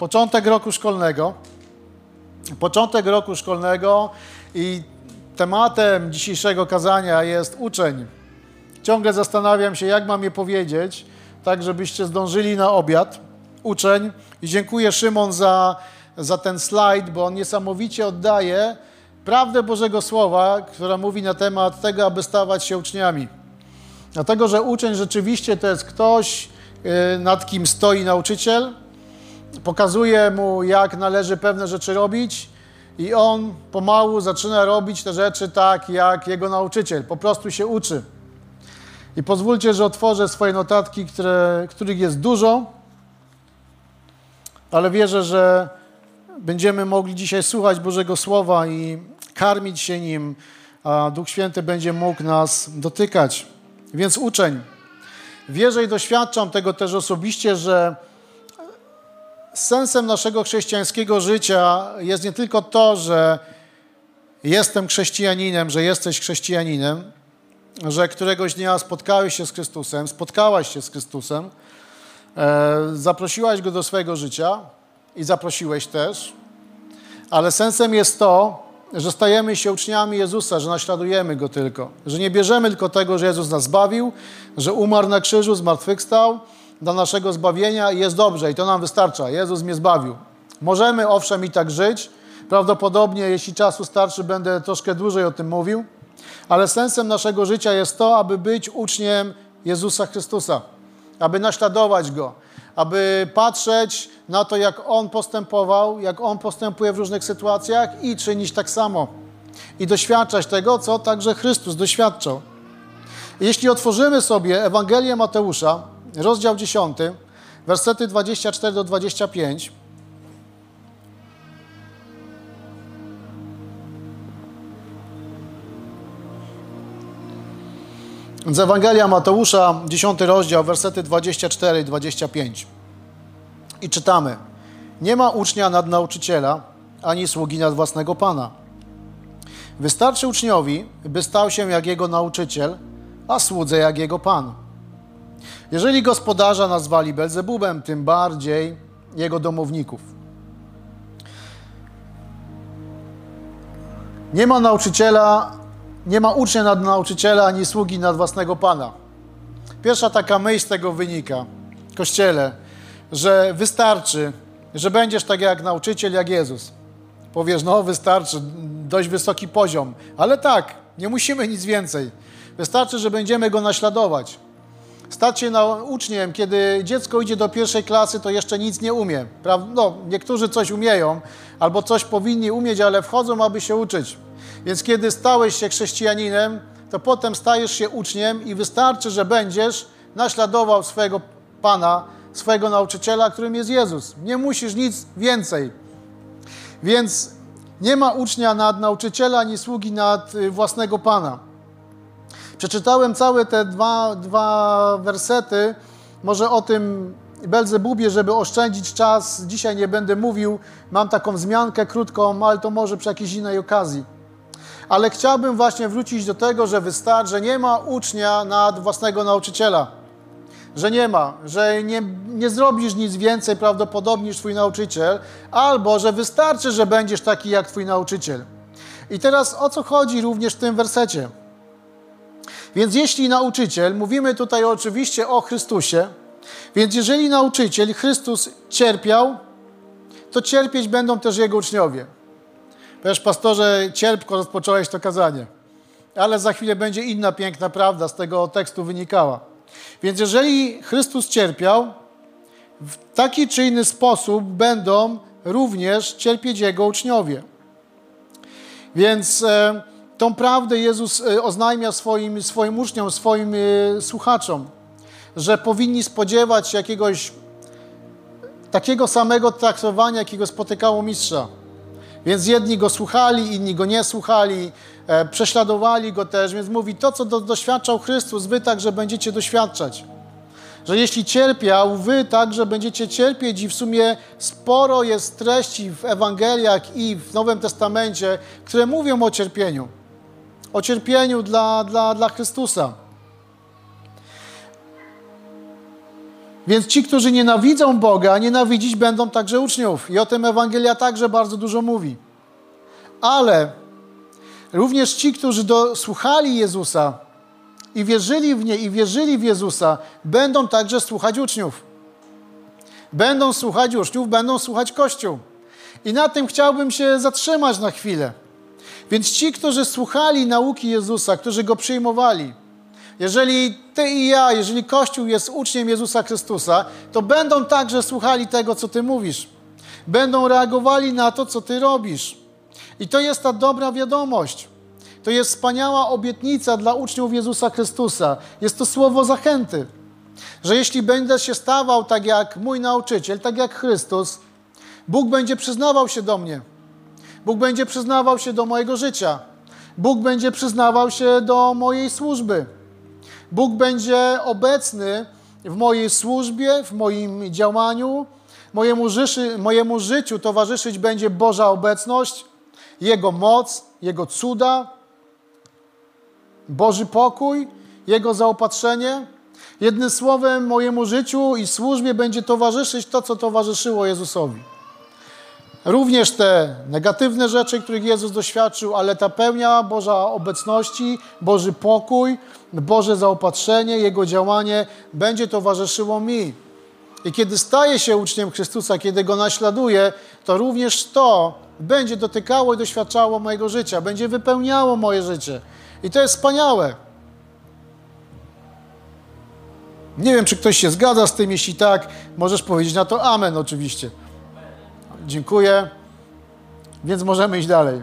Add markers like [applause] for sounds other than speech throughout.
Początek roku szkolnego. Początek roku szkolnego i tematem dzisiejszego kazania jest uczeń. Ciągle zastanawiam się, jak mam je powiedzieć, tak żebyście zdążyli na obiad. Uczeń. I dziękuję Szymon za, za ten slajd, bo on niesamowicie oddaje prawdę Bożego Słowa, która mówi na temat tego, aby stawać się uczniami. Dlatego, że uczeń rzeczywiście to jest ktoś, y, nad kim stoi nauczyciel, pokazuje mu, jak należy pewne rzeczy robić, i on pomału zaczyna robić te rzeczy tak, jak jego nauczyciel. Po prostu się uczy. I pozwólcie, że otworzę swoje notatki, które, których jest dużo, ale wierzę, że będziemy mogli dzisiaj słuchać Bożego Słowa i karmić się nim, a Duch Święty będzie mógł nas dotykać. Więc uczeń. Wierzę i doświadczam tego też osobiście, że sensem naszego chrześcijańskiego życia jest nie tylko to, że jestem chrześcijaninem, że jesteś chrześcijaninem, że któregoś dnia spotkałeś się z Chrystusem, spotkałaś się z Chrystusem, e, zaprosiłaś Go do swojego życia i zaprosiłeś też, ale sensem jest to, że stajemy się uczniami Jezusa, że naśladujemy Go tylko, że nie bierzemy tylko tego, że Jezus nas zbawił, że umarł na krzyżu, zmartwychwstał, dla naszego zbawienia i jest dobrze i to nam wystarcza. Jezus mnie zbawił. Możemy owszem i tak żyć. Prawdopodobnie, jeśli czasu starczy, będę troszkę dłużej o tym mówił, ale sensem naszego życia jest to, aby być uczniem Jezusa Chrystusa, aby naśladować Go, aby patrzeć na to, jak On postępował, jak On postępuje w różnych sytuacjach i czynić tak samo. I doświadczać tego, co także Chrystus doświadczał. Jeśli otworzymy sobie Ewangelię Mateusza, rozdział 10, wersety 24 do 25. Z Ewangelia Mateusza, 10 rozdział, wersety 24 i 25. I czytamy: Nie ma ucznia nad nauczyciela, ani sługi nad własnego pana. Wystarczy uczniowi, by stał się jak jego nauczyciel, a słudze jak jego pan. Jeżeli gospodarza nazwali Belzebubem, tym bardziej jego domowników. Nie ma nauczyciela, nie ma ucznia nad nauczyciela, ani sługi nad własnego pana. Pierwsza taka myśl z tego wynika, Kościele, że wystarczy, że będziesz tak jak nauczyciel, jak Jezus. Powiesz, no wystarczy, dość wysoki poziom, ale tak, nie musimy nic więcej. Wystarczy, że będziemy Go naśladować. Stać się uczniem, kiedy dziecko idzie do pierwszej klasy, to jeszcze nic nie umie. No, niektórzy coś umieją albo coś powinni umieć, ale wchodzą, aby się uczyć. Więc kiedy stałeś się chrześcijaninem, to potem stajesz się uczniem i wystarczy, że będziesz naśladował swojego Pana, swojego nauczyciela, którym jest Jezus. Nie musisz nic więcej. Więc nie ma ucznia nad nauczyciela, ani sługi nad y, własnego Pana. Przeczytałem całe te dwa, dwa wersety, może o tym Belzebubie, żeby oszczędzić czas. Dzisiaj nie będę mówił, mam taką wzmiankę krótką, ale to może przy jakiejś innej okazji. Ale chciałbym właśnie wrócić do tego, że wystarczy, że nie ma ucznia nad własnego nauczyciela. Że nie ma, że nie, nie zrobisz nic więcej prawdopodobnie niż Twój nauczyciel, albo że wystarczy, że będziesz taki jak Twój nauczyciel. I teraz o co chodzi również w tym wersecie? Więc jeśli nauczyciel, mówimy tutaj oczywiście o Chrystusie, więc jeżeli nauczyciel, Chrystus cierpiał, to cierpieć będą też jego uczniowie. Wiesz, pastorze, cierpko rozpocząłeś to kazanie. Ale za chwilę będzie inna piękna prawda, z tego tekstu wynikała. Więc jeżeli Chrystus cierpiał, w taki czy inny sposób będą również cierpieć Jego uczniowie. Więc e, Tą prawdę Jezus e, oznajmia swoim, swoim uczniom, swoim e, słuchaczom, że powinni spodziewać się jakiegoś takiego samego traktowania, jakiego spotykało mistrza. Więc jedni go słuchali, inni go nie słuchali, e, prześladowali go też, więc mówi, to co do, doświadczał Chrystus, wy także będziecie doświadczać. Że jeśli cierpiał, wy także będziecie cierpieć i w sumie sporo jest treści w Ewangeliach i w Nowym Testamencie, które mówią o cierpieniu o cierpieniu dla, dla, dla Chrystusa. Więc ci, którzy nienawidzą Boga, nienawidzić będą także uczniów. I o tym Ewangelia także bardzo dużo mówi. Ale również ci, którzy słuchali Jezusa i wierzyli w nie, i wierzyli w Jezusa, będą także słuchać uczniów. Będą słuchać uczniów, będą słuchać Kościół. I na tym chciałbym się zatrzymać na chwilę. Więc ci, którzy słuchali nauki Jezusa, którzy go przyjmowali, jeżeli ty i ja, jeżeli Kościół jest uczniem Jezusa Chrystusa, to będą także słuchali tego, co ty mówisz. Będą reagowali na to, co ty robisz. I to jest ta dobra wiadomość. To jest wspaniała obietnica dla uczniów Jezusa Chrystusa. Jest to słowo zachęty, że jeśli będę się stawał tak jak mój nauczyciel, tak jak Chrystus, Bóg będzie przyznawał się do mnie. Bóg będzie przyznawał się do mojego życia. Bóg będzie przyznawał się do mojej służby. Bóg będzie obecny w mojej służbie, w moim działaniu. Mojemu, mojemu życiu towarzyszyć będzie Boża obecność, Jego moc, Jego cuda, Boży pokój, Jego zaopatrzenie. Jednym słowem, mojemu życiu i służbie będzie towarzyszyć to, co towarzyszyło Jezusowi. Również te negatywne rzeczy, których Jezus doświadczył, ale ta pełnia Boża obecności, Boży pokój, Boże zaopatrzenie, Jego działanie będzie towarzyszyło mi. I kiedy staję się uczniem Chrystusa, kiedy Go naśladuję, to również to będzie dotykało i doświadczało mojego życia, będzie wypełniało moje życie. I to jest wspaniałe. Nie wiem, czy ktoś się zgadza z tym. Jeśli tak, możesz powiedzieć na to Amen, oczywiście. Dziękuję. Więc możemy iść dalej.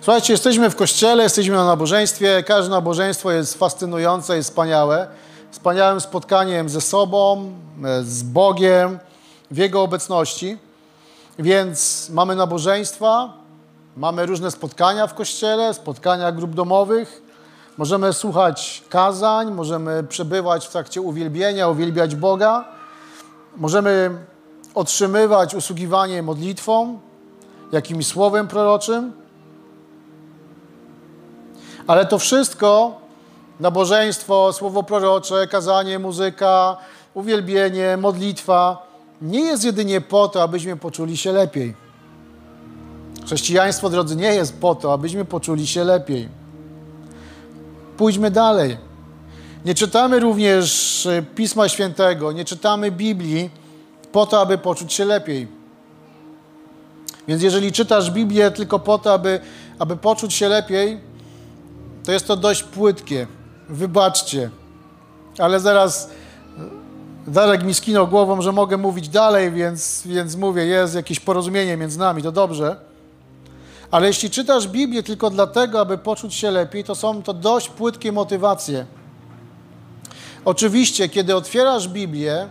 Słuchajcie, jesteśmy w kościele, jesteśmy na nabożeństwie. Każde nabożeństwo jest fascynujące, jest wspaniałe. Wspaniałym spotkaniem ze sobą, z Bogiem, w Jego obecności. Więc mamy nabożeństwa, mamy różne spotkania w kościele, spotkania grup domowych. Możemy słuchać kazań, możemy przebywać w trakcie uwielbienia, uwielbiać Boga. Możemy otrzymywać usługiwanie modlitwą, jakimś słowem proroczym. Ale to wszystko, nabożeństwo, słowo prorocze, kazanie, muzyka, uwielbienie, modlitwa, nie jest jedynie po to, abyśmy poczuli się lepiej. Chrześcijaństwo, drodzy, nie jest po to, abyśmy poczuli się lepiej. Pójdźmy dalej. Nie czytamy również e, Pisma Świętego, nie czytamy Biblii po to, aby poczuć się lepiej. Więc jeżeli czytasz Biblię tylko po to, aby, aby poczuć się lepiej, to jest to dość płytkie. Wybaczcie. Ale zaraz e, Darek mi skinął głową, że mogę mówić dalej, więc, więc mówię, jest jakieś porozumienie między nami, to dobrze. Ale jeśli czytasz Biblię tylko dlatego, aby poczuć się lepiej, to są to dość płytkie motywacje. Oczywiście, kiedy otwierasz Biblię,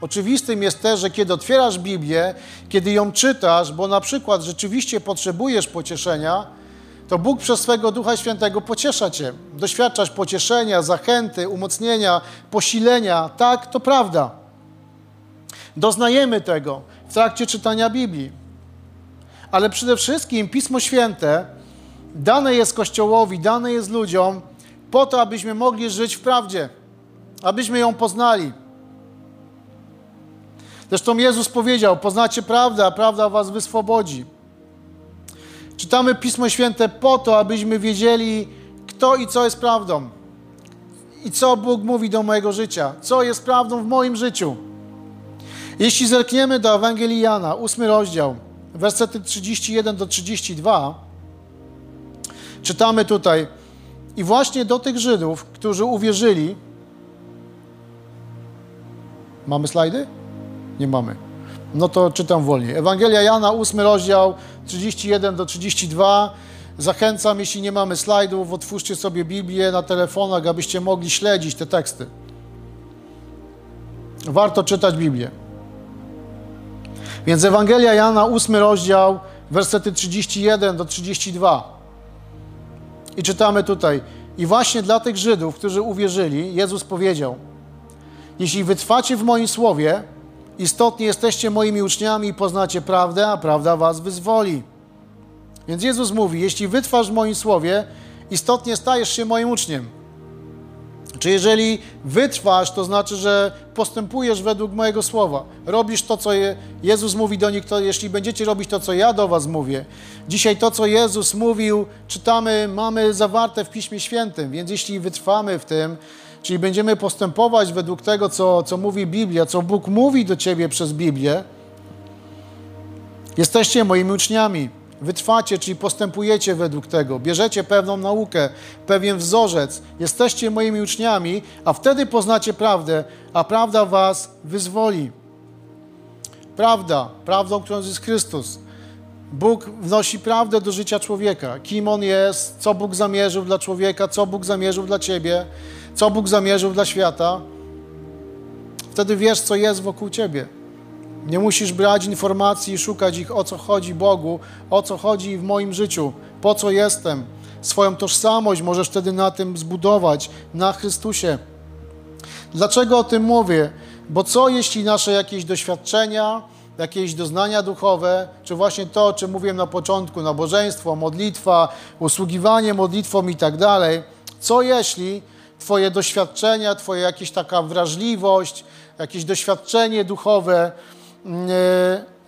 oczywistym jest też, że kiedy otwierasz Biblię, kiedy ją czytasz, bo na przykład rzeczywiście potrzebujesz pocieszenia, to Bóg przez swego Ducha Świętego pociesza cię. Doświadczasz pocieszenia, zachęty, umocnienia, posilenia. Tak, to prawda. Doznajemy tego w trakcie czytania Biblii. Ale przede wszystkim Pismo Święte dane jest Kościołowi, dane jest ludziom po to, abyśmy mogli żyć w prawdzie abyśmy ją poznali. Zresztą Jezus powiedział: Poznacie prawdę, a prawda was wyswobodzi. Czytamy Pismo Święte po to, abyśmy wiedzieli, kto i co jest prawdą. I co Bóg mówi do mojego życia, co jest prawdą w moim życiu. Jeśli zerkniemy do Ewangelii Jana, ósmy rozdział, wersety 31 do 32, czytamy tutaj, i właśnie do tych Żydów, którzy uwierzyli, Mamy slajdy? Nie mamy. No to czytam wolniej. Ewangelia Jana, 8 rozdział, 31 do 32. Zachęcam, jeśli nie mamy slajdów, otwórzcie sobie Biblię na telefonach, abyście mogli śledzić te teksty. Warto czytać Biblię. Więc Ewangelia Jana, 8 rozdział, wersety 31 do 32. I czytamy tutaj. I właśnie dla tych Żydów, którzy uwierzyli, Jezus powiedział – jeśli wytrwacie w moim słowie, istotnie jesteście moimi uczniami i poznacie prawdę, a prawda was wyzwoli. Więc Jezus mówi: Jeśli wytrwasz w moim słowie, istotnie stajesz się moim uczniem. Czy jeżeli wytrwasz, to znaczy, że postępujesz według mojego słowa. Robisz to, co Jezus mówi do nich, to jeśli będziecie robić to, co ja do was mówię. Dzisiaj to, co Jezus mówił, czytamy, mamy zawarte w Piśmie Świętym, więc jeśli wytrwamy w tym, czyli będziemy postępować według tego, co, co mówi Biblia, co Bóg mówi do ciebie przez Biblię, jesteście moimi uczniami wytrwacie, czyli postępujecie według tego, bierzecie pewną naukę, pewien wzorzec, jesteście moimi uczniami, a wtedy poznacie prawdę, a prawda was wyzwoli. Prawda, prawdą, którą jest Chrystus. Bóg wnosi prawdę do życia człowieka. Kim on jest, co Bóg zamierzył dla człowieka, co Bóg zamierzył dla ciebie, co Bóg zamierzył dla świata. Wtedy wiesz, co jest wokół ciebie. Nie musisz brać informacji i szukać ich, o co chodzi Bogu, o co chodzi w moim życiu, po co jestem. Swoją tożsamość możesz wtedy na tym zbudować, na Chrystusie. Dlaczego o tym mówię? Bo co jeśli nasze jakieś doświadczenia, jakieś doznania duchowe, czy właśnie to, o czym mówiłem na początku, nabożeństwo, modlitwa, usługiwanie modlitwą i tak dalej, co jeśli Twoje doświadczenia, Twoja jakaś taka wrażliwość, jakieś doświadczenie duchowe,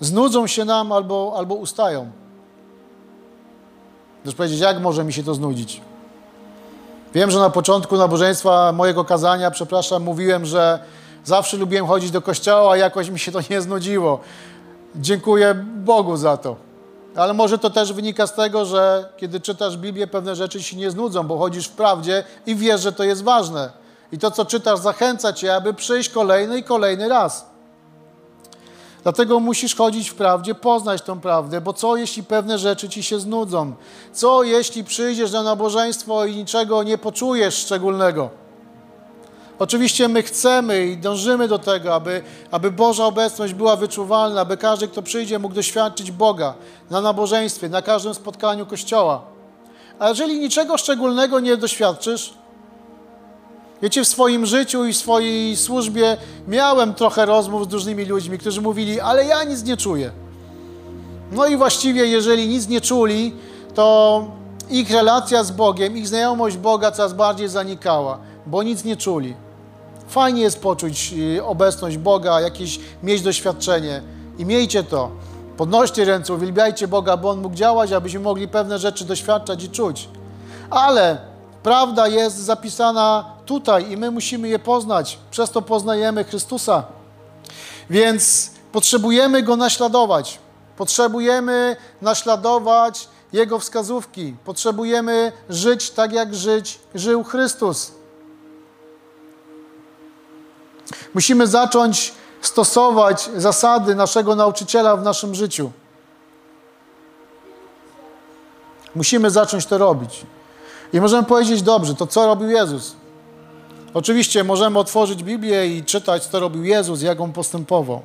znudzą się nam albo, albo ustają. Chcesz powiedzieć, jak może mi się to znudzić? Wiem, że na początku nabożeństwa mojego kazania, przepraszam, mówiłem, że zawsze lubiłem chodzić do kościoła, a jakoś mi się to nie znudziło. Dziękuję Bogu za to. Ale może to też wynika z tego, że kiedy czytasz Biblię, pewne rzeczy się nie znudzą, bo chodzisz w prawdzie i wiesz, że to jest ważne. I to, co czytasz, zachęca cię, aby przyjść kolejny i kolejny raz. Dlatego musisz chodzić w prawdzie, poznać tą prawdę, bo co jeśli pewne rzeczy ci się znudzą? Co jeśli przyjdziesz na nabożeństwo i niczego nie poczujesz szczególnego? Oczywiście my chcemy i dążymy do tego, aby, aby Boża obecność była wyczuwalna, aby każdy, kto przyjdzie, mógł doświadczyć Boga na nabożeństwie, na każdym spotkaniu Kościoła. A jeżeli niczego szczególnego nie doświadczysz, Wiecie, w swoim życiu i w swojej służbie miałem trochę rozmów z różnymi ludźmi, którzy mówili, ale ja nic nie czuję. No i właściwie, jeżeli nic nie czuli, to ich relacja z Bogiem, ich znajomość Boga coraz bardziej zanikała, bo nic nie czuli. Fajnie jest poczuć y, obecność Boga, jakieś mieć doświadczenie i miejcie to. Podnoście ręce, uwielbiajcie Boga, bo On mógł działać, abyśmy mogli pewne rzeczy doświadczać i czuć. Ale prawda jest zapisana tutaj i my musimy je poznać. Przez to poznajemy Chrystusa. Więc potrzebujemy Go naśladować. Potrzebujemy naśladować Jego wskazówki. Potrzebujemy żyć tak, jak żyć żył Chrystus. Musimy zacząć stosować zasady naszego nauczyciela w naszym życiu. Musimy zacząć to robić. I możemy powiedzieć, dobrze, to co robił Jezus? Oczywiście możemy otworzyć Biblię i czytać, co robił Jezus, jak on postępował.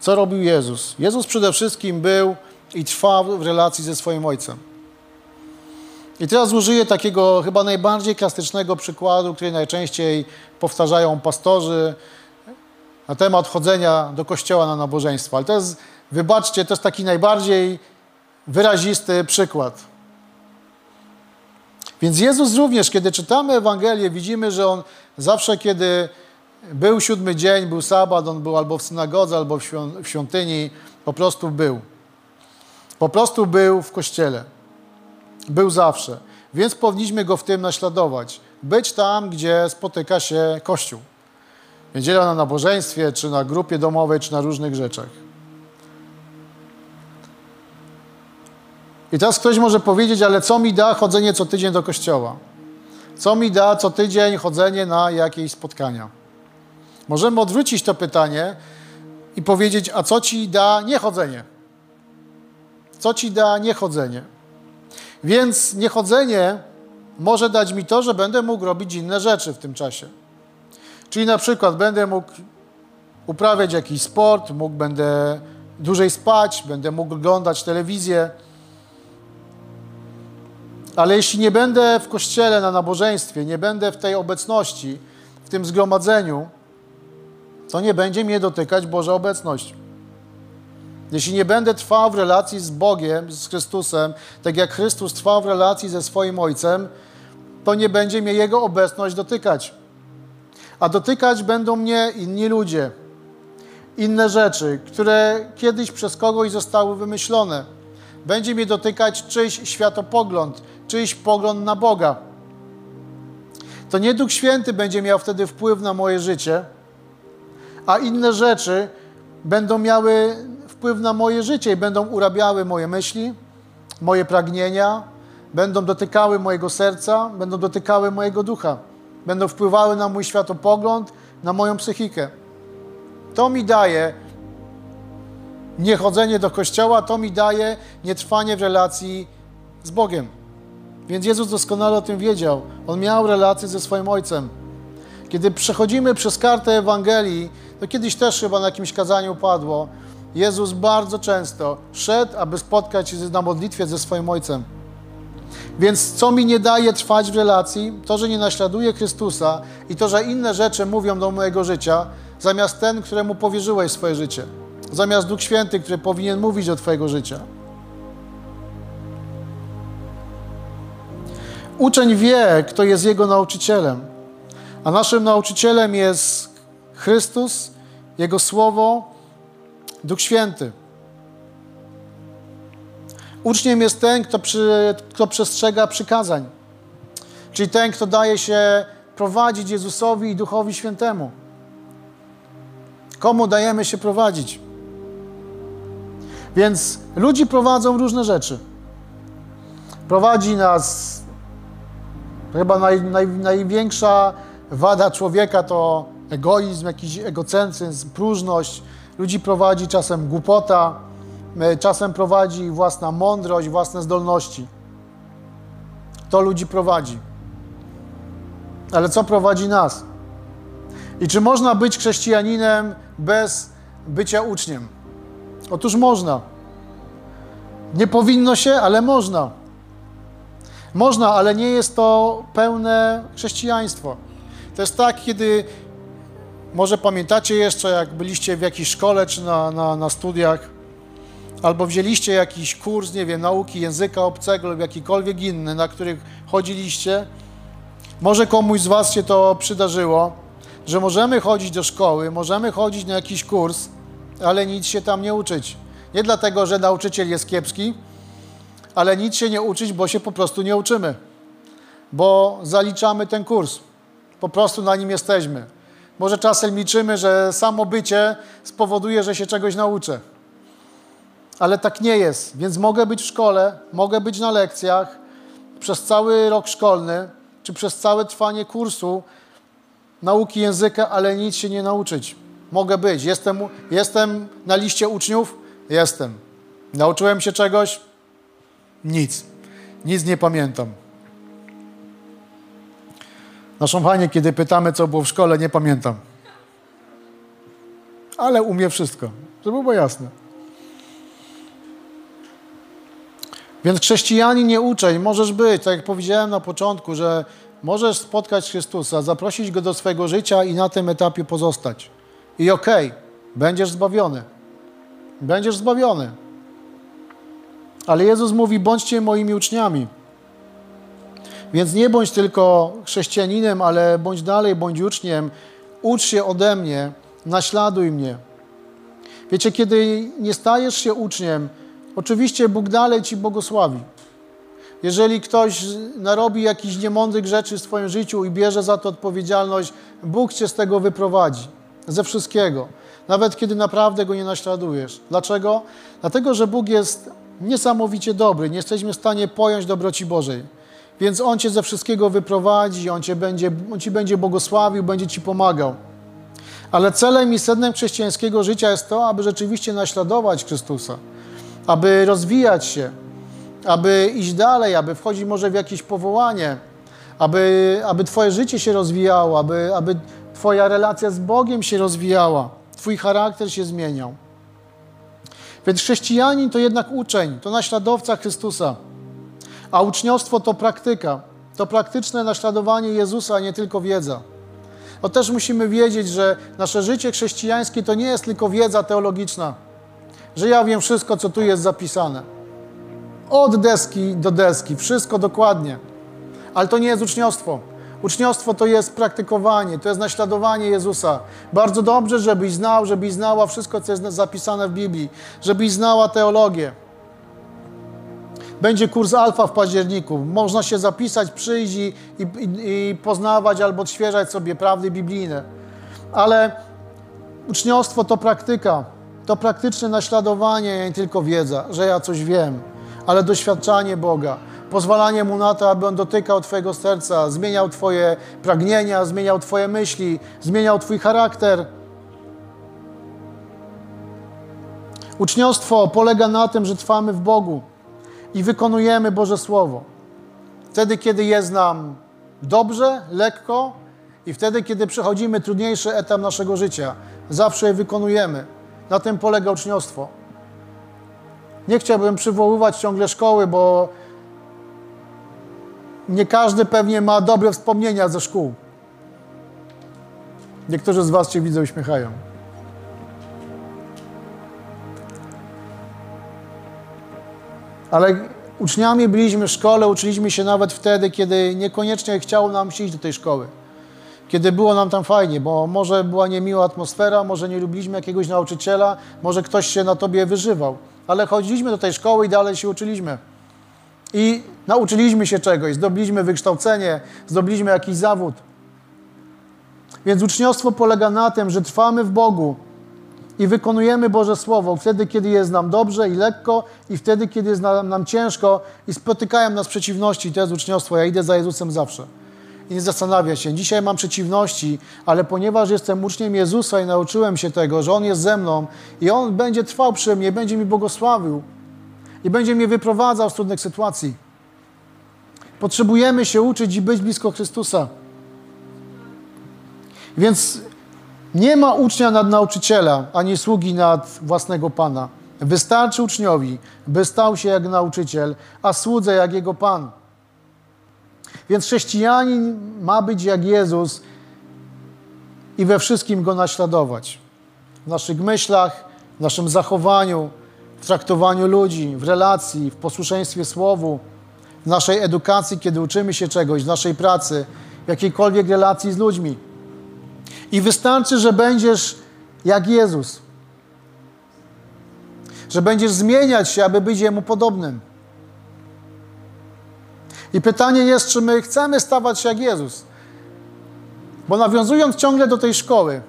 Co robił Jezus? Jezus przede wszystkim był i trwał w relacji ze swoim Ojcem. I teraz użyję takiego chyba najbardziej klasycznego przykładu, który najczęściej powtarzają pastorzy na temat chodzenia do kościoła na nabożeństwo. Ale to jest, wybaczcie, to jest taki najbardziej wyrazisty przykład. Więc Jezus również, kiedy czytamy Ewangelię, widzimy, że On zawsze, kiedy był siódmy dzień, był sabat, On był albo w synagodze, albo w świątyni, po prostu był. Po prostu był w kościele. Był zawsze. Więc powinniśmy Go w tym naśladować. Być tam, gdzie spotyka się Kościół. Niedziela na nabożeństwie, czy na grupie domowej, czy na różnych rzeczach. I teraz ktoś może powiedzieć, ale co mi da chodzenie co tydzień do kościoła? Co mi da co tydzień chodzenie na jakieś spotkania? Możemy odwrócić to pytanie i powiedzieć, a co ci da niechodzenie? Co ci da niechodzenie? Więc niechodzenie może dać mi to, że będę mógł robić inne rzeczy w tym czasie. Czyli na przykład będę mógł uprawiać jakiś sport, mógł będę dłużej spać, będę mógł oglądać telewizję, ale jeśli nie będę w kościele na nabożeństwie, nie będę w tej obecności, w tym zgromadzeniu, to nie będzie mnie dotykać Boża obecność. Jeśli nie będę trwał w relacji z Bogiem, z Chrystusem, tak jak Chrystus trwał w relacji ze swoim Ojcem, to nie będzie mnie Jego obecność dotykać. A dotykać będą mnie inni ludzie, inne rzeczy, które kiedyś przez kogoś zostały wymyślone. Będzie mnie dotykać czyjś światopogląd, czyjś pogląd na Boga. To nie Duch Święty będzie miał wtedy wpływ na moje życie, a inne rzeczy będą miały wpływ na moje życie i będą urabiały moje myśli, moje pragnienia, będą dotykały mojego serca, będą dotykały mojego ducha, będą wpływały na mój światopogląd, na moją psychikę. To mi daje niechodzenie do kościoła, to mi daje nietrwanie w relacji z Bogiem. Więc Jezus doskonale o tym wiedział. On miał relację ze swoim Ojcem. Kiedy przechodzimy przez kartę Ewangelii, to kiedyś też chyba na jakimś kazaniu padło, Jezus bardzo często szedł, aby spotkać się na modlitwie ze swoim Ojcem. Więc co mi nie daje trwać w relacji? To, że nie naśladuję Chrystusa i to, że inne rzeczy mówią do mojego życia, zamiast ten, któremu powierzyłeś swoje życie. Zamiast Duch Święty, który powinien mówić do Twojego życia. Uczeń wie, kto jest jego nauczycielem, a naszym nauczycielem jest Chrystus, Jego Słowo, Duch Święty. Uczniem jest ten, kto, przy, kto przestrzega przykazań, czyli ten, kto daje się prowadzić Jezusowi i Duchowi Świętemu. Komu dajemy się prowadzić? Więc ludzi prowadzą różne rzeczy. Prowadzi nas, chyba naj, naj, największa wada człowieka to egoizm, jakiś egocentryzm, próżność. Ludzi prowadzi czasem głupota, e, czasem prowadzi własna mądrość, własne zdolności. To ludzi prowadzi. Ale co prowadzi nas? I czy można być chrześcijaninem bez bycia uczniem? Otóż można. Nie powinno się, ale można. Można, ale nie jest to pełne chrześcijaństwo. To jest tak, kiedy może pamiętacie jeszcze, jak byliście w jakiejś szkole czy na, na, na studiach, albo wzięliście jakiś kurs, nie wiem, nauki języka obcego lub jakikolwiek inny, na których chodziliście. Może komuś z Was się to przydarzyło, że możemy chodzić do szkoły, możemy chodzić na jakiś kurs, ale nic się tam nie uczyć. Nie dlatego, że nauczyciel jest kiepski, ale nic się nie uczyć, bo się po prostu nie uczymy. Bo zaliczamy ten kurs. Po prostu na nim jesteśmy. Może czasem liczymy, że samo bycie spowoduje, że się czegoś nauczę. Ale tak nie jest. Więc mogę być w szkole, mogę być na lekcjach przez cały rok szkolny, czy przez całe trwanie kursu nauki języka, ale nic się nie nauczyć. Mogę być. Jestem, jestem na liście uczniów? Jestem. Nauczyłem się czegoś? Nic. Nic nie pamiętam. Naszą Hanię, kiedy pytamy, co było w szkole, nie pamiętam. Ale umie wszystko, żeby było jasne. Więc chrześcijanin, nie uczeń, możesz być, tak jak powiedziałem na początku, że możesz spotkać Chrystusa, zaprosić Go do swojego życia i na tym etapie pozostać. I okej, okay, będziesz zbawiony. Będziesz zbawiony. Ale Jezus mówi, bądźcie moimi uczniami. Więc nie bądź tylko chrześcijaninem, ale bądź dalej, bądź uczniem. Ucz się ode mnie, naśladuj mnie. Wiecie, kiedy nie stajesz się uczniem, oczywiście Bóg dalej ci błogosławi. Jeżeli ktoś narobi jakichś niemądrych rzeczy w swoim życiu i bierze za to odpowiedzialność, Bóg cię z tego wyprowadzi. Ze wszystkiego. Nawet kiedy naprawdę go nie naśladujesz. Dlaczego? Dlatego, że Bóg jest niesamowicie dobry. Nie jesteśmy w stanie pojąć dobroci Bożej. Więc On cię ze wszystkiego wyprowadzi, On, cię będzie, on ci będzie błogosławił, będzie ci pomagał. Ale celem i sednem chrześcijańskiego życia jest to, aby rzeczywiście naśladować Chrystusa, aby rozwijać się, aby iść dalej, aby wchodzić może w jakieś powołanie, aby, aby Twoje życie się rozwijało, aby, aby Twoja relacja z Bogiem się rozwijała, Twój charakter się zmieniał. Więc chrześcijanin to jednak uczeń, to naśladowca Chrystusa. A uczniostwo to praktyka, to praktyczne naśladowanie Jezusa, a nie tylko wiedza. to też musimy wiedzieć, że nasze życie chrześcijańskie to nie jest tylko wiedza teologiczna, że ja wiem wszystko, co tu jest zapisane. Od deski do deski, wszystko dokładnie. Ale to nie jest uczniostwo. Uczniostwo to jest praktykowanie, to jest naśladowanie Jezusa. Bardzo dobrze, żebyś znał, żebyś znała wszystko, co jest zapisane w Biblii, żebyś znała teologię. Będzie kurs alfa w październiku. Można się zapisać, przyjść i, i, i poznawać albo odświeżać sobie prawdy biblijne. Ale uczniostwo to praktyka, to praktyczne naśladowanie, nie tylko wiedza, że ja coś wiem, ale doświadczanie Boga, pozwalanie Mu na to, aby On dotykał Twojego serca, zmieniał Twoje pragnienia, zmieniał Twoje myśli, zmieniał Twój charakter. Uczniostwo polega na tym, że trwamy w Bogu i wykonujemy Boże Słowo. Wtedy, kiedy jest nam dobrze, lekko i wtedy, kiedy przechodzimy trudniejszy etap naszego życia. Zawsze je wykonujemy. Na tym polega uczniostwo. Nie chciałbym przywoływać ciągle szkoły, bo nie każdy pewnie ma dobre wspomnienia ze szkół. Niektórzy z Was się widzę uśmiechają. Ale uczniami byliśmy w szkole, uczyliśmy się nawet wtedy, kiedy niekoniecznie chciało nam się iść do tej szkoły. Kiedy było nam tam fajnie, bo może była niemiła atmosfera, może nie lubiliśmy jakiegoś nauczyciela, może ktoś się na tobie wyżywał. Ale chodziliśmy do tej szkoły i dalej się uczyliśmy. I nauczyliśmy się czegoś, zdobyliśmy wykształcenie, zdobyliśmy jakiś zawód. Więc uczniostwo polega na tym, że trwamy w Bogu, i wykonujemy Boże Słowo wtedy, kiedy jest nam dobrze i lekko i wtedy, kiedy jest nam, nam ciężko i spotykają nas przeciwności. To jest uczniostwo. Ja idę za Jezusem zawsze. I nie zastanawia się. Dzisiaj mam przeciwności, ale ponieważ jestem uczniem Jezusa i nauczyłem się tego, że On jest ze mną i On będzie trwał przy mnie, będzie mi błogosławił i będzie mnie wyprowadzał z trudnych sytuacji. Potrzebujemy się uczyć i być blisko Chrystusa. Więc nie ma ucznia nad nauczyciela, ani sługi nad własnego pana. Wystarczy uczniowi, by stał się jak nauczyciel, a słudze jak jego pan. Więc chrześcijanin ma być jak Jezus i we wszystkim go naśladować. W naszych myślach, w naszym zachowaniu, w traktowaniu ludzi, w relacji, w posłuszeństwie słowu, w naszej edukacji, kiedy uczymy się czegoś, w naszej pracy, w jakiejkolwiek relacji z ludźmi. I wystarczy, że będziesz jak Jezus. Że będziesz zmieniać się, aby być Jemu podobnym. I pytanie jest, czy my chcemy stawać się jak Jezus. Bo nawiązując ciągle do tej szkoły,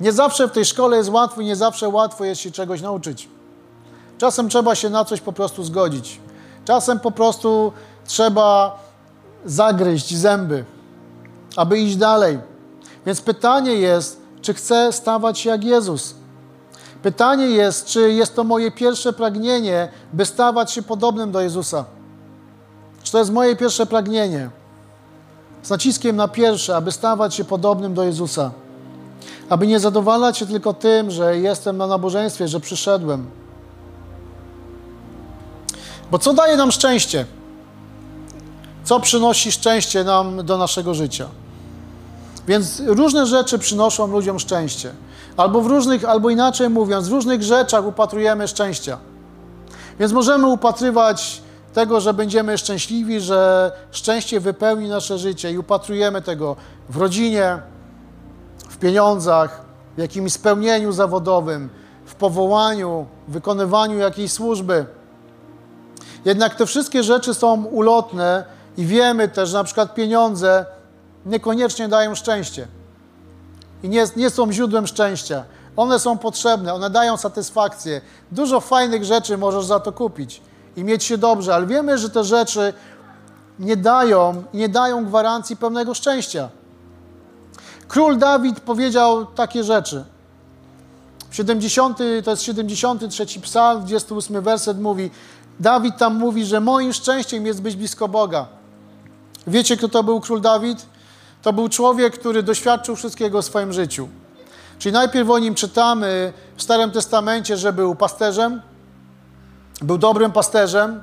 nie zawsze w tej szkole jest łatwo i nie zawsze łatwo jest się czegoś nauczyć. Czasem trzeba się na coś po prostu zgodzić. Czasem po prostu trzeba zagryźć zęby, aby iść dalej. Więc pytanie jest, czy chcę stawać się jak Jezus? Pytanie jest, czy jest to moje pierwsze pragnienie, by stawać się podobnym do Jezusa? Czy to jest moje pierwsze pragnienie? Z naciskiem na pierwsze, aby stawać się podobnym do Jezusa. Aby nie zadowalać się tylko tym, że jestem na nabożeństwie, że przyszedłem. Bo co daje nam szczęście? Co przynosi szczęście nam do naszego życia? Więc różne rzeczy przynoszą ludziom szczęście. Albo w różnych, albo inaczej mówiąc, w różnych rzeczach upatrujemy szczęścia. Więc możemy upatrywać tego, że będziemy szczęśliwi, że szczęście wypełni nasze życie i upatrujemy tego w rodzinie, w pieniądzach, w jakimś spełnieniu zawodowym, w powołaniu, w wykonywaniu jakiejś służby. Jednak te wszystkie rzeczy są ulotne i wiemy też, że na przykład pieniądze niekoniecznie dają szczęście i nie, nie są źródłem szczęścia. One są potrzebne, one dają satysfakcję. Dużo fajnych rzeczy możesz za to kupić i mieć się dobrze, ale wiemy, że te rzeczy nie dają, nie dają gwarancji pełnego szczęścia. Król Dawid powiedział takie rzeczy. 70, to jest 73 psalm, 28 werset mówi, Dawid tam mówi, że moim szczęściem jest być blisko Boga. Wiecie, kto to był król Dawid? To był człowiek, który doświadczył wszystkiego w swoim życiu. Czyli najpierw o nim czytamy w Starym Testamencie, że był pasterzem, był dobrym pasterzem.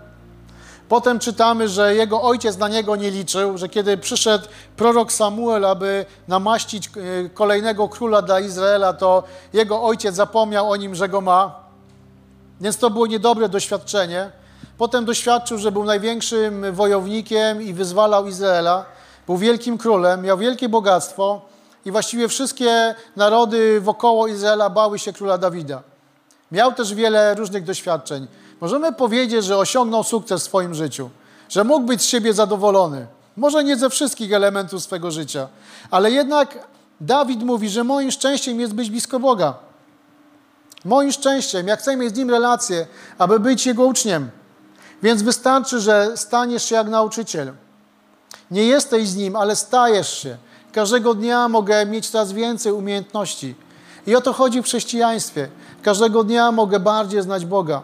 Potem czytamy, że jego ojciec na niego nie liczył, że kiedy przyszedł prorok Samuel, aby namaścić e, kolejnego króla dla Izraela, to jego ojciec zapomniał o nim, że go ma. Więc to było niedobre doświadczenie. Potem doświadczył, że był największym wojownikiem i wyzwalał Izraela. Był wielkim królem, miał wielkie bogactwo i właściwie wszystkie narody wokoło Izraela bały się króla Dawida. Miał też wiele różnych doświadczeń. Możemy powiedzieć, że osiągnął sukces w swoim życiu, że mógł być z siebie zadowolony. Może nie ze wszystkich elementów swego życia, ale jednak Dawid mówi, że moim szczęściem jest być blisko Boga. Moim szczęściem, jak chcę mieć z Nim relację, aby być Jego uczniem. Więc wystarczy, że staniesz się jak nauczyciel. Nie jesteś z Nim, ale stajesz się. Każdego dnia mogę mieć coraz więcej umiejętności. I o to chodzi w chrześcijaństwie. Każdego dnia mogę bardziej znać Boga.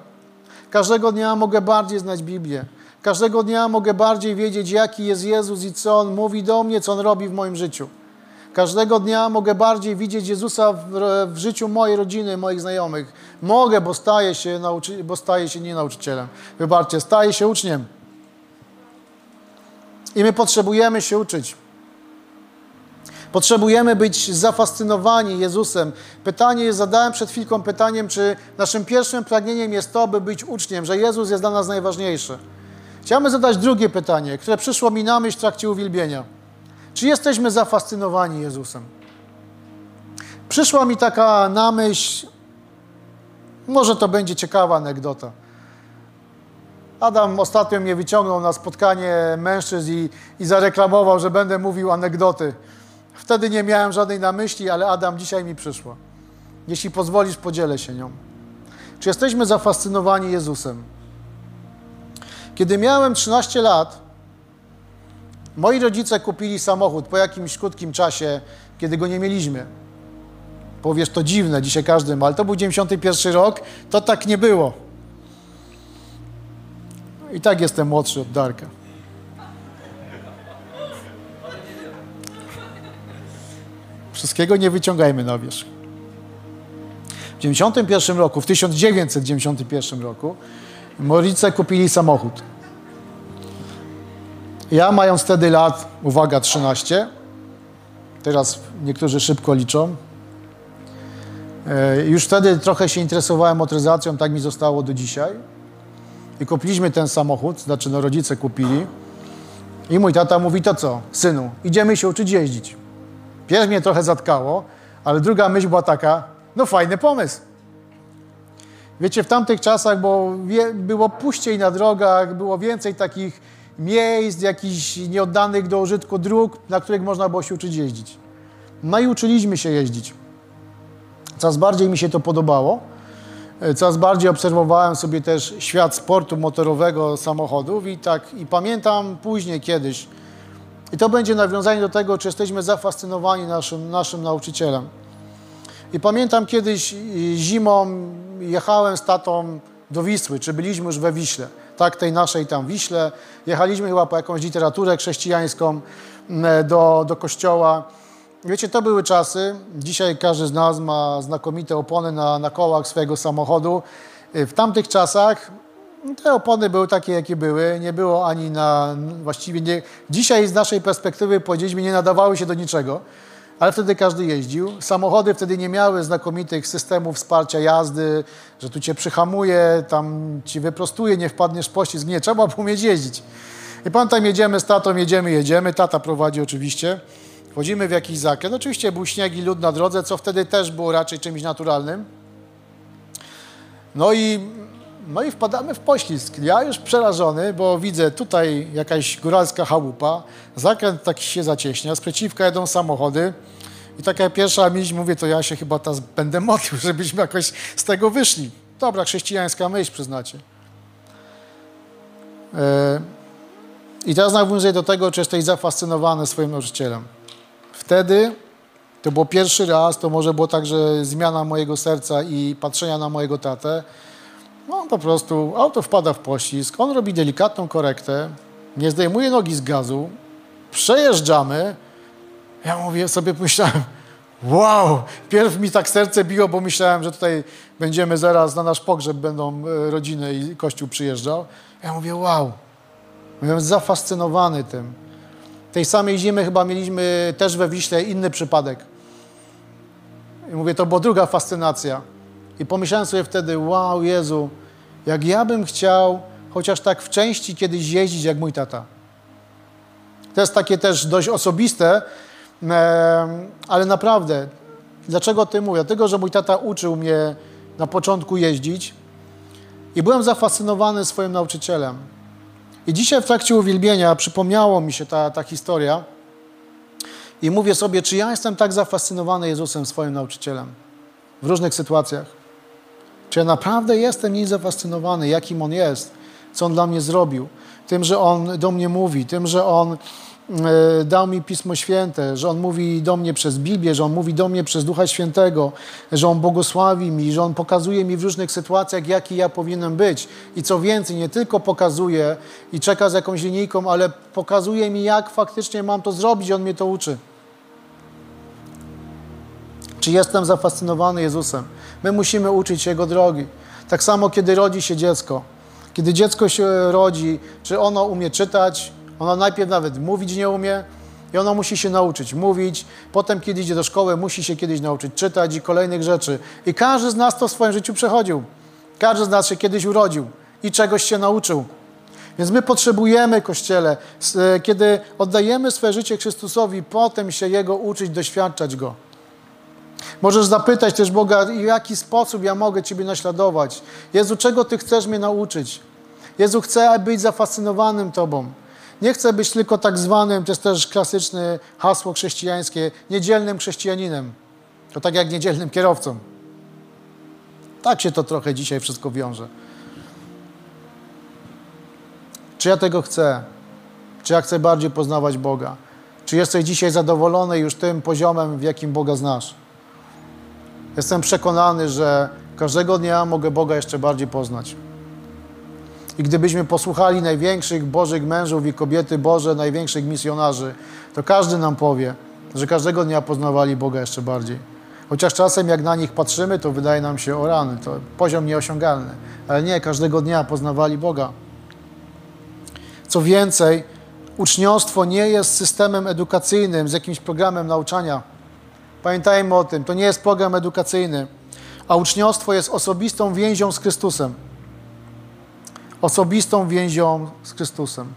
Każdego dnia mogę bardziej znać Biblię. Każdego dnia mogę bardziej wiedzieć, jaki jest Jezus i co On mówi do mnie, co On robi w moim życiu. Każdego dnia mogę bardziej widzieć Jezusa w, w życiu mojej rodziny, moich znajomych. Mogę, bo staję się, nauczy, bo staję się nie nauczycielem. Wybaczcie, staję się uczniem. I my potrzebujemy się uczyć. Potrzebujemy być zafascynowani Jezusem. Pytanie zadałem przed chwilką pytaniem, czy naszym pierwszym pragnieniem jest to, by być uczniem, że Jezus jest dla nas najważniejszy. Chciałbym zadać drugie pytanie, które przyszło mi na myśl w trakcie uwielbienia. Czy jesteśmy zafascynowani Jezusem? Przyszła mi taka na myśl, może to będzie ciekawa anegdota. Adam ostatnio mnie wyciągnął na spotkanie mężczyzn i, i zareklamował, że będę mówił anegdoty. Wtedy nie miałem żadnej na myśli, ale Adam dzisiaj mi przyszła. Jeśli pozwolisz, podzielę się nią. Czy jesteśmy zafascynowani Jezusem? Kiedy miałem 13 lat, moi rodzice kupili samochód po jakimś krótkim czasie, kiedy go nie mieliśmy. Powiesz, to dziwne, dzisiaj każdy ma, ale to był 91 rok, to tak nie było. I tak jestem młodszy od Darka. Wszystkiego nie wyciągajmy na wierzch. W 1991 roku, w 1991 roku, Morice kupili samochód. Ja mając wtedy lat, uwaga, 13, teraz niektórzy szybko liczą, e, już wtedy trochę się interesowałem motoryzacją, tak mi zostało do dzisiaj. I kupiliśmy ten samochód, znaczy no rodzice kupili. I mój tata mówi, to co, synu, idziemy się uczyć jeździć. Pierwszy mnie trochę zatkało, ale druga myśl była taka, no fajny pomysł. Wiecie, w tamtych czasach było, było puściej na drogach, było więcej takich miejsc, jakichś nieoddanych do użytku dróg, na których można było się uczyć jeździć. No i uczyliśmy się jeździć. Coraz bardziej mi się to podobało. Coraz bardziej obserwowałem sobie też świat sportu motorowego samochodów i tak i pamiętam później kiedyś, i to będzie nawiązanie do tego, czy jesteśmy zafascynowani naszym, naszym nauczycielem. I pamiętam kiedyś zimą jechałem z tatą do Wisły, czy byliśmy już we Wiśle, tak, tej naszej tam Wiśle. Jechaliśmy chyba po jakąś literaturę chrześcijańską mm, do, do kościoła. Wiecie, to były czasy. Dzisiaj każdy z nas ma znakomite opony na, na kołach swojego samochodu. W tamtych czasach te opony były takie, jakie były. Nie było ani na. Właściwie nie. Dzisiaj z naszej perspektywy powiedzieliśmy, nie nadawały się do niczego, ale wtedy każdy jeździł. Samochody wtedy nie miały znakomitych systemów wsparcia jazdy, że tu cię przyhamuje, tam ci wyprostuje, nie wpadniesz w pościsk. Nie, trzeba było umieć jeździć. I pamiętam, jedziemy z tatą, jedziemy, jedziemy. Tata prowadzi oczywiście. Wchodzimy w jakiś zakręt. Oczywiście był śnieg i lód na drodze, co wtedy też było raczej czymś naturalnym. No i no i wpadamy w poślizg. Ja już przerażony, bo widzę tutaj jakaś góralska chałupa, zakręt taki się zacieśnia, z przeciwka jedą samochody i taka pierwsza myśl, mówię, to ja się chyba teraz będę modlił, [laughs] żebyśmy jakoś z tego wyszli. Dobra, chrześcijańska myśl, przyznacie. E, I teraz nawiązuję do tego, czy jesteś zafascynowany swoim nauczycielem. Wtedy to było pierwszy raz, to może było także zmiana mojego serca i patrzenia na mojego tatę, no po prostu auto wpada w pościsk, on robi delikatną korektę, nie zdejmuje nogi z gazu, przejeżdżamy. Ja mówię sobie, [laughs] myślałem, wow, pierw mi tak serce biło, bo myślałem, że tutaj będziemy zaraz na nasz pogrzeb, będą e, rodziny i kościół przyjeżdżał. Ja mówię, wow, Byłem zafascynowany tym. Tej samej zimy chyba mieliśmy też we Wiśle inny przypadek. I mówię, to była druga fascynacja. I pomyślałem sobie wtedy, wow, Jezu, jak ja bym chciał chociaż tak w części kiedyś jeździć jak mój tata. To jest takie też dość osobiste, ale naprawdę, dlaczego o tym mówię? Dlatego, że mój tata uczył mnie na początku jeździć i byłem zafascynowany swoim nauczycielem. I dzisiaj w trakcie uwielbienia przypomniało mi się ta, ta historia i mówię sobie, czy ja jestem tak zafascynowany Jezusem, swoim nauczycielem w różnych sytuacjach. Czy ja naprawdę jestem nim zafascynowany, jakim On jest, co On dla mnie zrobił, tym, że On do mnie mówi, tym, że On dał mi Pismo Święte, że On mówi do mnie przez Biblię, że On mówi do mnie przez Ducha Świętego, że On błogosławi mi, że On pokazuje mi w różnych sytuacjach, jaki ja powinienem być. I co więcej, nie tylko pokazuje i czeka z jakąś linijką, ale pokazuje mi, jak faktycznie mam to zrobić. On mnie to uczy. Czy jestem zafascynowany Jezusem? My musimy uczyć Jego drogi. Tak samo, kiedy rodzi się dziecko. Kiedy dziecko się rodzi, czy ono umie czytać, ona najpierw nawet mówić nie umie i ona musi się nauczyć mówić. Potem, kiedy idzie do szkoły, musi się kiedyś nauczyć czytać i kolejnych rzeczy. I każdy z nas to w swoim życiu przechodził. Każdy z nas się kiedyś urodził i czegoś się nauczył. Więc my potrzebujemy, Kościele, e, kiedy oddajemy swoje życie Chrystusowi, potem się Jego uczyć, doświadczać Go. Możesz zapytać też Boga, w jaki sposób ja mogę Ciebie naśladować. Jezu, czego Ty chcesz mnie nauczyć? Jezu, chcę być zafascynowanym Tobą. Nie chcę być tylko tak zwanym, to jest też klasyczne hasło chrześcijańskie, niedzielnym chrześcijaninem. To tak jak niedzielnym kierowcą. Tak się to trochę dzisiaj wszystko wiąże. Czy ja tego chcę? Czy ja chcę bardziej poznawać Boga? Czy jesteś dzisiaj zadowolony już tym poziomem, w jakim Boga znasz? Jestem przekonany, że każdego dnia mogę Boga jeszcze bardziej poznać. I gdybyśmy posłuchali największych Bożych mężów i kobiety Boże, największych misjonarzy, to każdy nam powie, że każdego dnia poznawali Boga jeszcze bardziej. Chociaż czasem jak na nich patrzymy, to wydaje nam się, o rany, to poziom nieosiągalny. Ale nie, każdego dnia poznawali Boga. Co więcej, uczniostwo nie jest systemem edukacyjnym z jakimś programem nauczania. Pamiętajmy o tym, to nie jest program edukacyjny, a uczniostwo jest osobistą więzią z Chrystusem osobistą więzią z Chrystusem.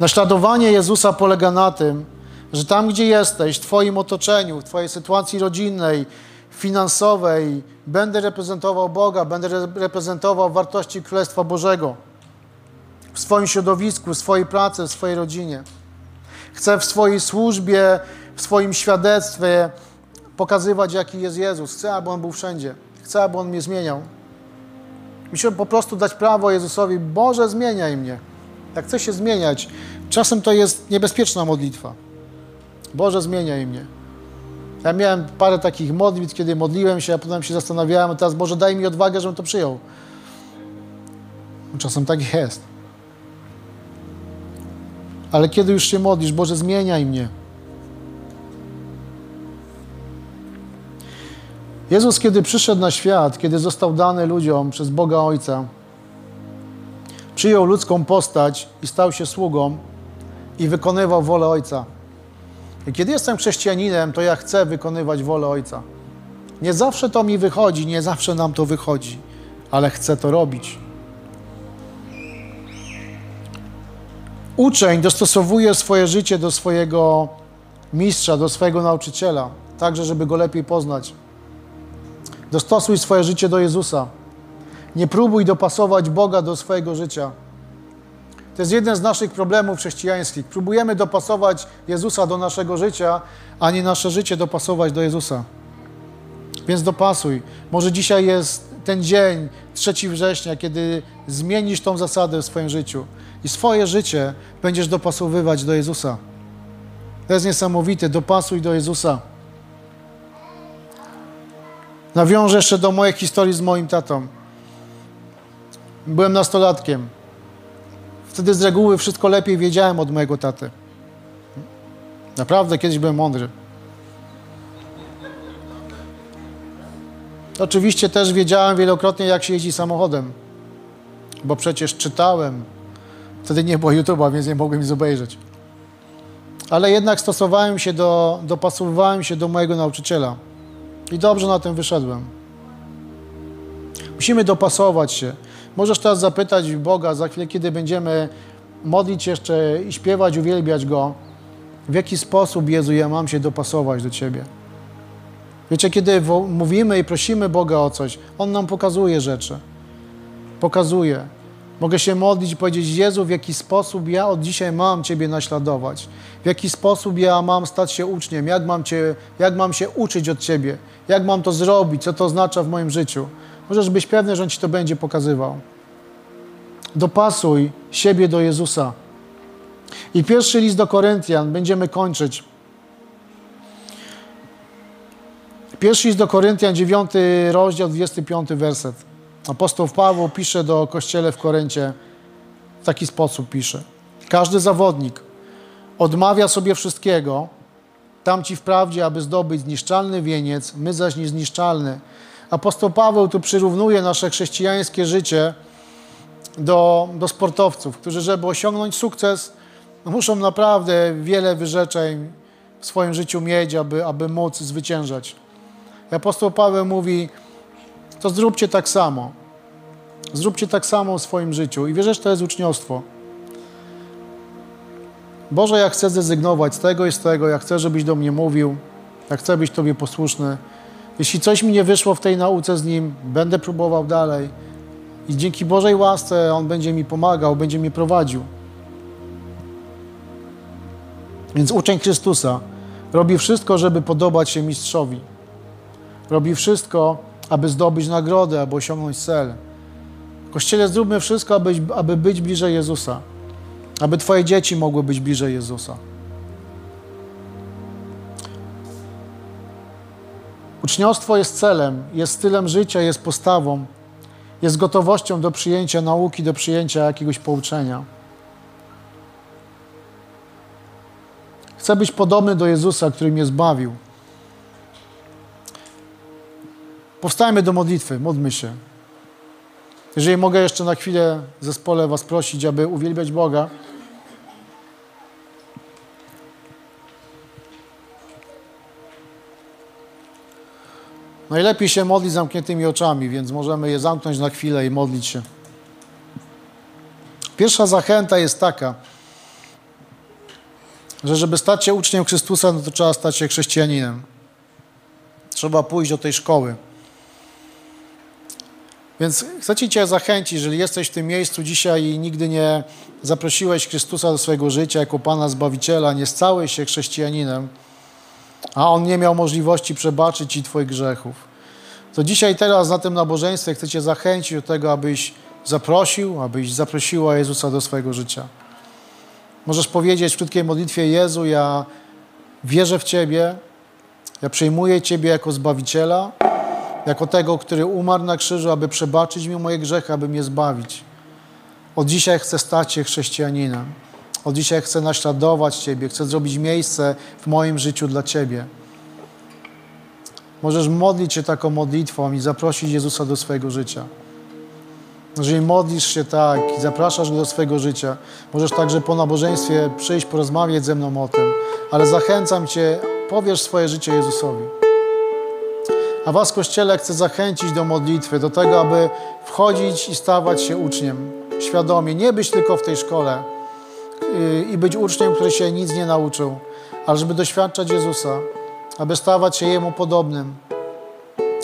Naśladowanie Jezusa polega na tym, że tam, gdzie jesteś, w Twoim otoczeniu, w Twojej sytuacji rodzinnej, finansowej, będę reprezentował Boga, będę reprezentował wartości Królestwa Bożego w swoim środowisku, w swojej pracy, w swojej rodzinie. Chcę w swojej służbie, w swoim świadectwie pokazywać, jaki jest Jezus. Chcę, aby On był wszędzie. Chcę, aby On mnie zmieniał. Musimy po prostu dać prawo Jezusowi, Boże, zmieniaj mnie. Jak chcę się zmieniać, czasem to jest niebezpieczna modlitwa. Boże, zmieniaj mnie. Ja miałem parę takich modlitw, kiedy modliłem się, a potem się zastanawiałem, teraz Boże, daj mi odwagę, żebym to przyjął. Czasem tak jest. Ale kiedy już się modlisz, Boże, zmieniaj mnie. Jezus, kiedy przyszedł na świat, kiedy został dany ludziom przez Boga Ojca, przyjął ludzką postać i stał się sługą i wykonywał wolę Ojca. I kiedy jestem chrześcijaninem, to ja chcę wykonywać wolę Ojca. Nie zawsze to mi wychodzi, nie zawsze nam to wychodzi, ale chcę to robić. Uczeń dostosowuje swoje życie do swojego mistrza, do swojego nauczyciela, także żeby go lepiej poznać. Dostosuj swoje życie do Jezusa. Nie próbuj dopasować Boga do swojego życia. To jest jeden z naszych problemów chrześcijańskich. Próbujemy dopasować Jezusa do naszego życia, a nie nasze życie dopasować do Jezusa. Więc dopasuj. Może dzisiaj jest ten dzień, 3 września, kiedy zmienisz tą zasadę w swoim życiu i swoje życie będziesz dopasowywać do Jezusa. To jest niesamowite. Dopasuj do Jezusa. Nawiążę jeszcze do mojej historii z moim tatą. Byłem nastolatkiem. Wtedy z reguły wszystko lepiej wiedziałem od mojego taty. Naprawdę kiedyś byłem mądry. Oczywiście też wiedziałem wielokrotnie, jak się jeździ samochodem, bo przecież czytałem. Wtedy nie było YouTube'a, więc nie mogłem nic obejrzeć. Ale jednak stosowałem się do, dopasowywałem się do mojego nauczyciela. I dobrze na tym wyszedłem. Musimy dopasować się. Możesz teraz zapytać Boga za chwilę, kiedy będziemy modlić jeszcze i śpiewać, uwielbiać Go, w jaki sposób, Jezu, ja mam się dopasować do Ciebie. Wiecie, kiedy mówimy i prosimy Boga o coś, On nam pokazuje rzeczy. Pokazuje. Mogę się modlić i powiedzieć, Jezu, w jaki sposób ja od dzisiaj mam Ciebie naśladować? W jaki sposób ja mam stać się uczniem? Jak mam, cię, jak mam się uczyć od Ciebie? Jak mam to zrobić? Co to oznacza w moim życiu? Możesz być pewny, że On Ci to będzie pokazywał. Dopasuj siebie do Jezusa. I pierwszy list do Koryntian, będziemy kończyć. Pierwszy list do Koryntian, 9 rozdział, 25 werset. Apostoł Paweł pisze do kościele w Koryncie, w taki sposób pisze. Każdy zawodnik odmawia sobie wszystkiego, tamci wprawdzie, aby zdobyć zniszczalny wieniec, my zaś niezniszczalny. Apostoł Paweł tu przyrównuje nasze chrześcijańskie życie do, do sportowców, którzy, żeby osiągnąć sukces, muszą naprawdę wiele wyrzeczeń w swoim życiu mieć, aby, aby móc zwyciężać. I apostoł Paweł mówi, to zróbcie tak samo. Zróbcie tak samo w swoim życiu. I wierzę, że to jest uczniostwo. Boże, ja chcę zrezygnować z tego i z tego. Ja chcę, żebyś do mnie mówił. Ja chcę być Tobie posłuszny. Jeśli coś mi nie wyszło w tej nauce z Nim, będę próbował dalej. I dzięki Bożej łasce On będzie mi pomagał, będzie mnie prowadził. Więc uczeń Chrystusa robi wszystko, żeby podobać się mistrzowi. Robi wszystko, aby zdobyć nagrodę, aby osiągnąć cel. Kościele zróbmy wszystko, aby, aby być bliżej Jezusa. Aby Twoje dzieci mogły być bliżej Jezusa. Uczniostwo jest celem, jest stylem życia, jest postawą, jest gotowością do przyjęcia nauki, do przyjęcia jakiegoś pouczenia. Chcę być podobny do Jezusa, który mnie zbawił. Powstajmy do modlitwy, módlmy się. Jeżeli mogę jeszcze na chwilę w zespole Was prosić, aby uwielbiać Boga. Najlepiej się modlić zamkniętymi oczami, więc możemy je zamknąć na chwilę i modlić się. Pierwsza zachęta jest taka, że żeby stać się uczniem Chrystusa, no to trzeba stać się chrześcijaninem. Trzeba pójść do tej szkoły. Więc chcę Cię zachęcić, jeżeli jesteś w tym miejscu dzisiaj i nigdy nie zaprosiłeś Chrystusa do swojego życia jako Pana Zbawiciela, nie stałeś się chrześcijaninem, a On nie miał możliwości przebaczyć Ci Twoich grzechów, to dzisiaj, teraz na tym nabożeństwie chcę Cię zachęcić do tego, abyś zaprosił, abyś zaprosiła Jezusa do swojego życia. Możesz powiedzieć w krótkiej modlitwie: Jezu, ja wierzę w Ciebie, ja przyjmuję Ciebie jako Zbawiciela jako tego, który umarł na krzyżu, aby przebaczyć mi moje grzechy, aby mnie zbawić. Od dzisiaj chcę stać się chrześcijaninem. Od dzisiaj chcę naśladować Ciebie, chcę zrobić miejsce w moim życiu dla Ciebie. Możesz modlić się taką modlitwą i zaprosić Jezusa do swojego życia. Jeżeli modlisz się tak i zapraszasz Go do swojego życia, możesz także po nabożeństwie przyjść, porozmawiać ze mną o tym, ale zachęcam Cię, powiesz swoje życie Jezusowi. A Was, Kościele, chcę zachęcić do modlitwy, do tego, aby wchodzić i stawać się uczniem świadomie. Nie być tylko w tej szkole y, i być uczniem, który się nic nie nauczył, ale żeby doświadczać Jezusa, aby stawać się Jemu podobnym,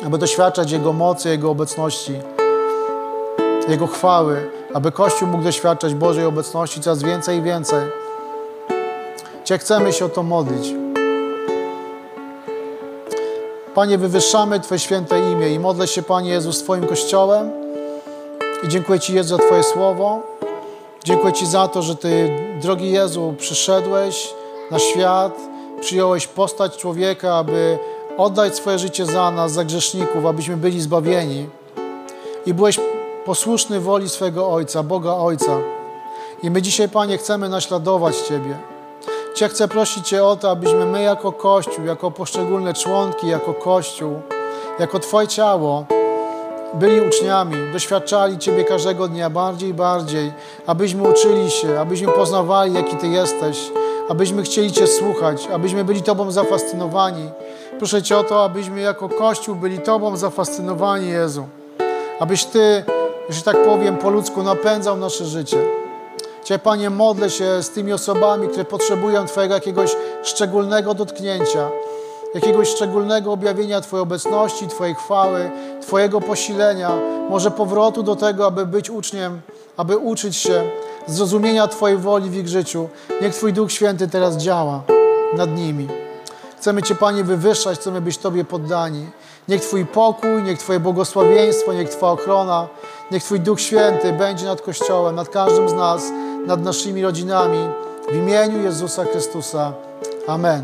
aby doświadczać Jego mocy, Jego obecności, Jego chwały, aby Kościół mógł doświadczać Bożej obecności coraz więcej i więcej. Cię chcemy się o to modlić. Panie, wywyższamy Twoje święte imię i modlę się, Panie Jezu, z Twoim Kościołem. I dziękuję Ci, Jezu, za Twoje słowo. Dziękuję Ci za to, że Ty, drogi Jezu, przyszedłeś na świat, przyjąłeś postać człowieka, aby oddać swoje życie za nas, za grzeszników, abyśmy byli zbawieni. I byłeś posłuszny woli swego Ojca, Boga Ojca. I my dzisiaj, Panie, chcemy naśladować Ciebie. Cię chcę prosić Cię o to, abyśmy my jako Kościół, jako poszczególne członki, jako Kościół, jako Twoje ciało, byli uczniami, doświadczali Ciebie każdego dnia bardziej i bardziej, abyśmy uczyli się, abyśmy poznawali, jaki Ty jesteś, abyśmy chcieli Cię słuchać, abyśmy byli Tobą zafascynowani. Proszę Cię o to, abyśmy jako Kościół byli Tobą zafascynowani, Jezu. Abyś Ty, że tak powiem po ludzku, napędzał nasze życie. Cię, Panie, modlę się z tymi osobami, które potrzebują Twojego jakiegoś szczególnego dotknięcia, jakiegoś szczególnego objawienia Twojej obecności, Twojej chwały, Twojego posilenia, może powrotu do tego, aby być uczniem, aby uczyć się zrozumienia Twojej woli w ich życiu. Niech Twój Duch Święty teraz działa nad nimi. Chcemy Cię, Panie, wywyższać, chcemy być Tobie poddani. Niech Twój pokój, niech Twoje błogosławieństwo, niech Twoja ochrona, niech Twój Duch Święty będzie nad Kościołem, nad każdym z nas, nad naszymi rodzinami. W imieniu Jezusa Chrystusa. Amen.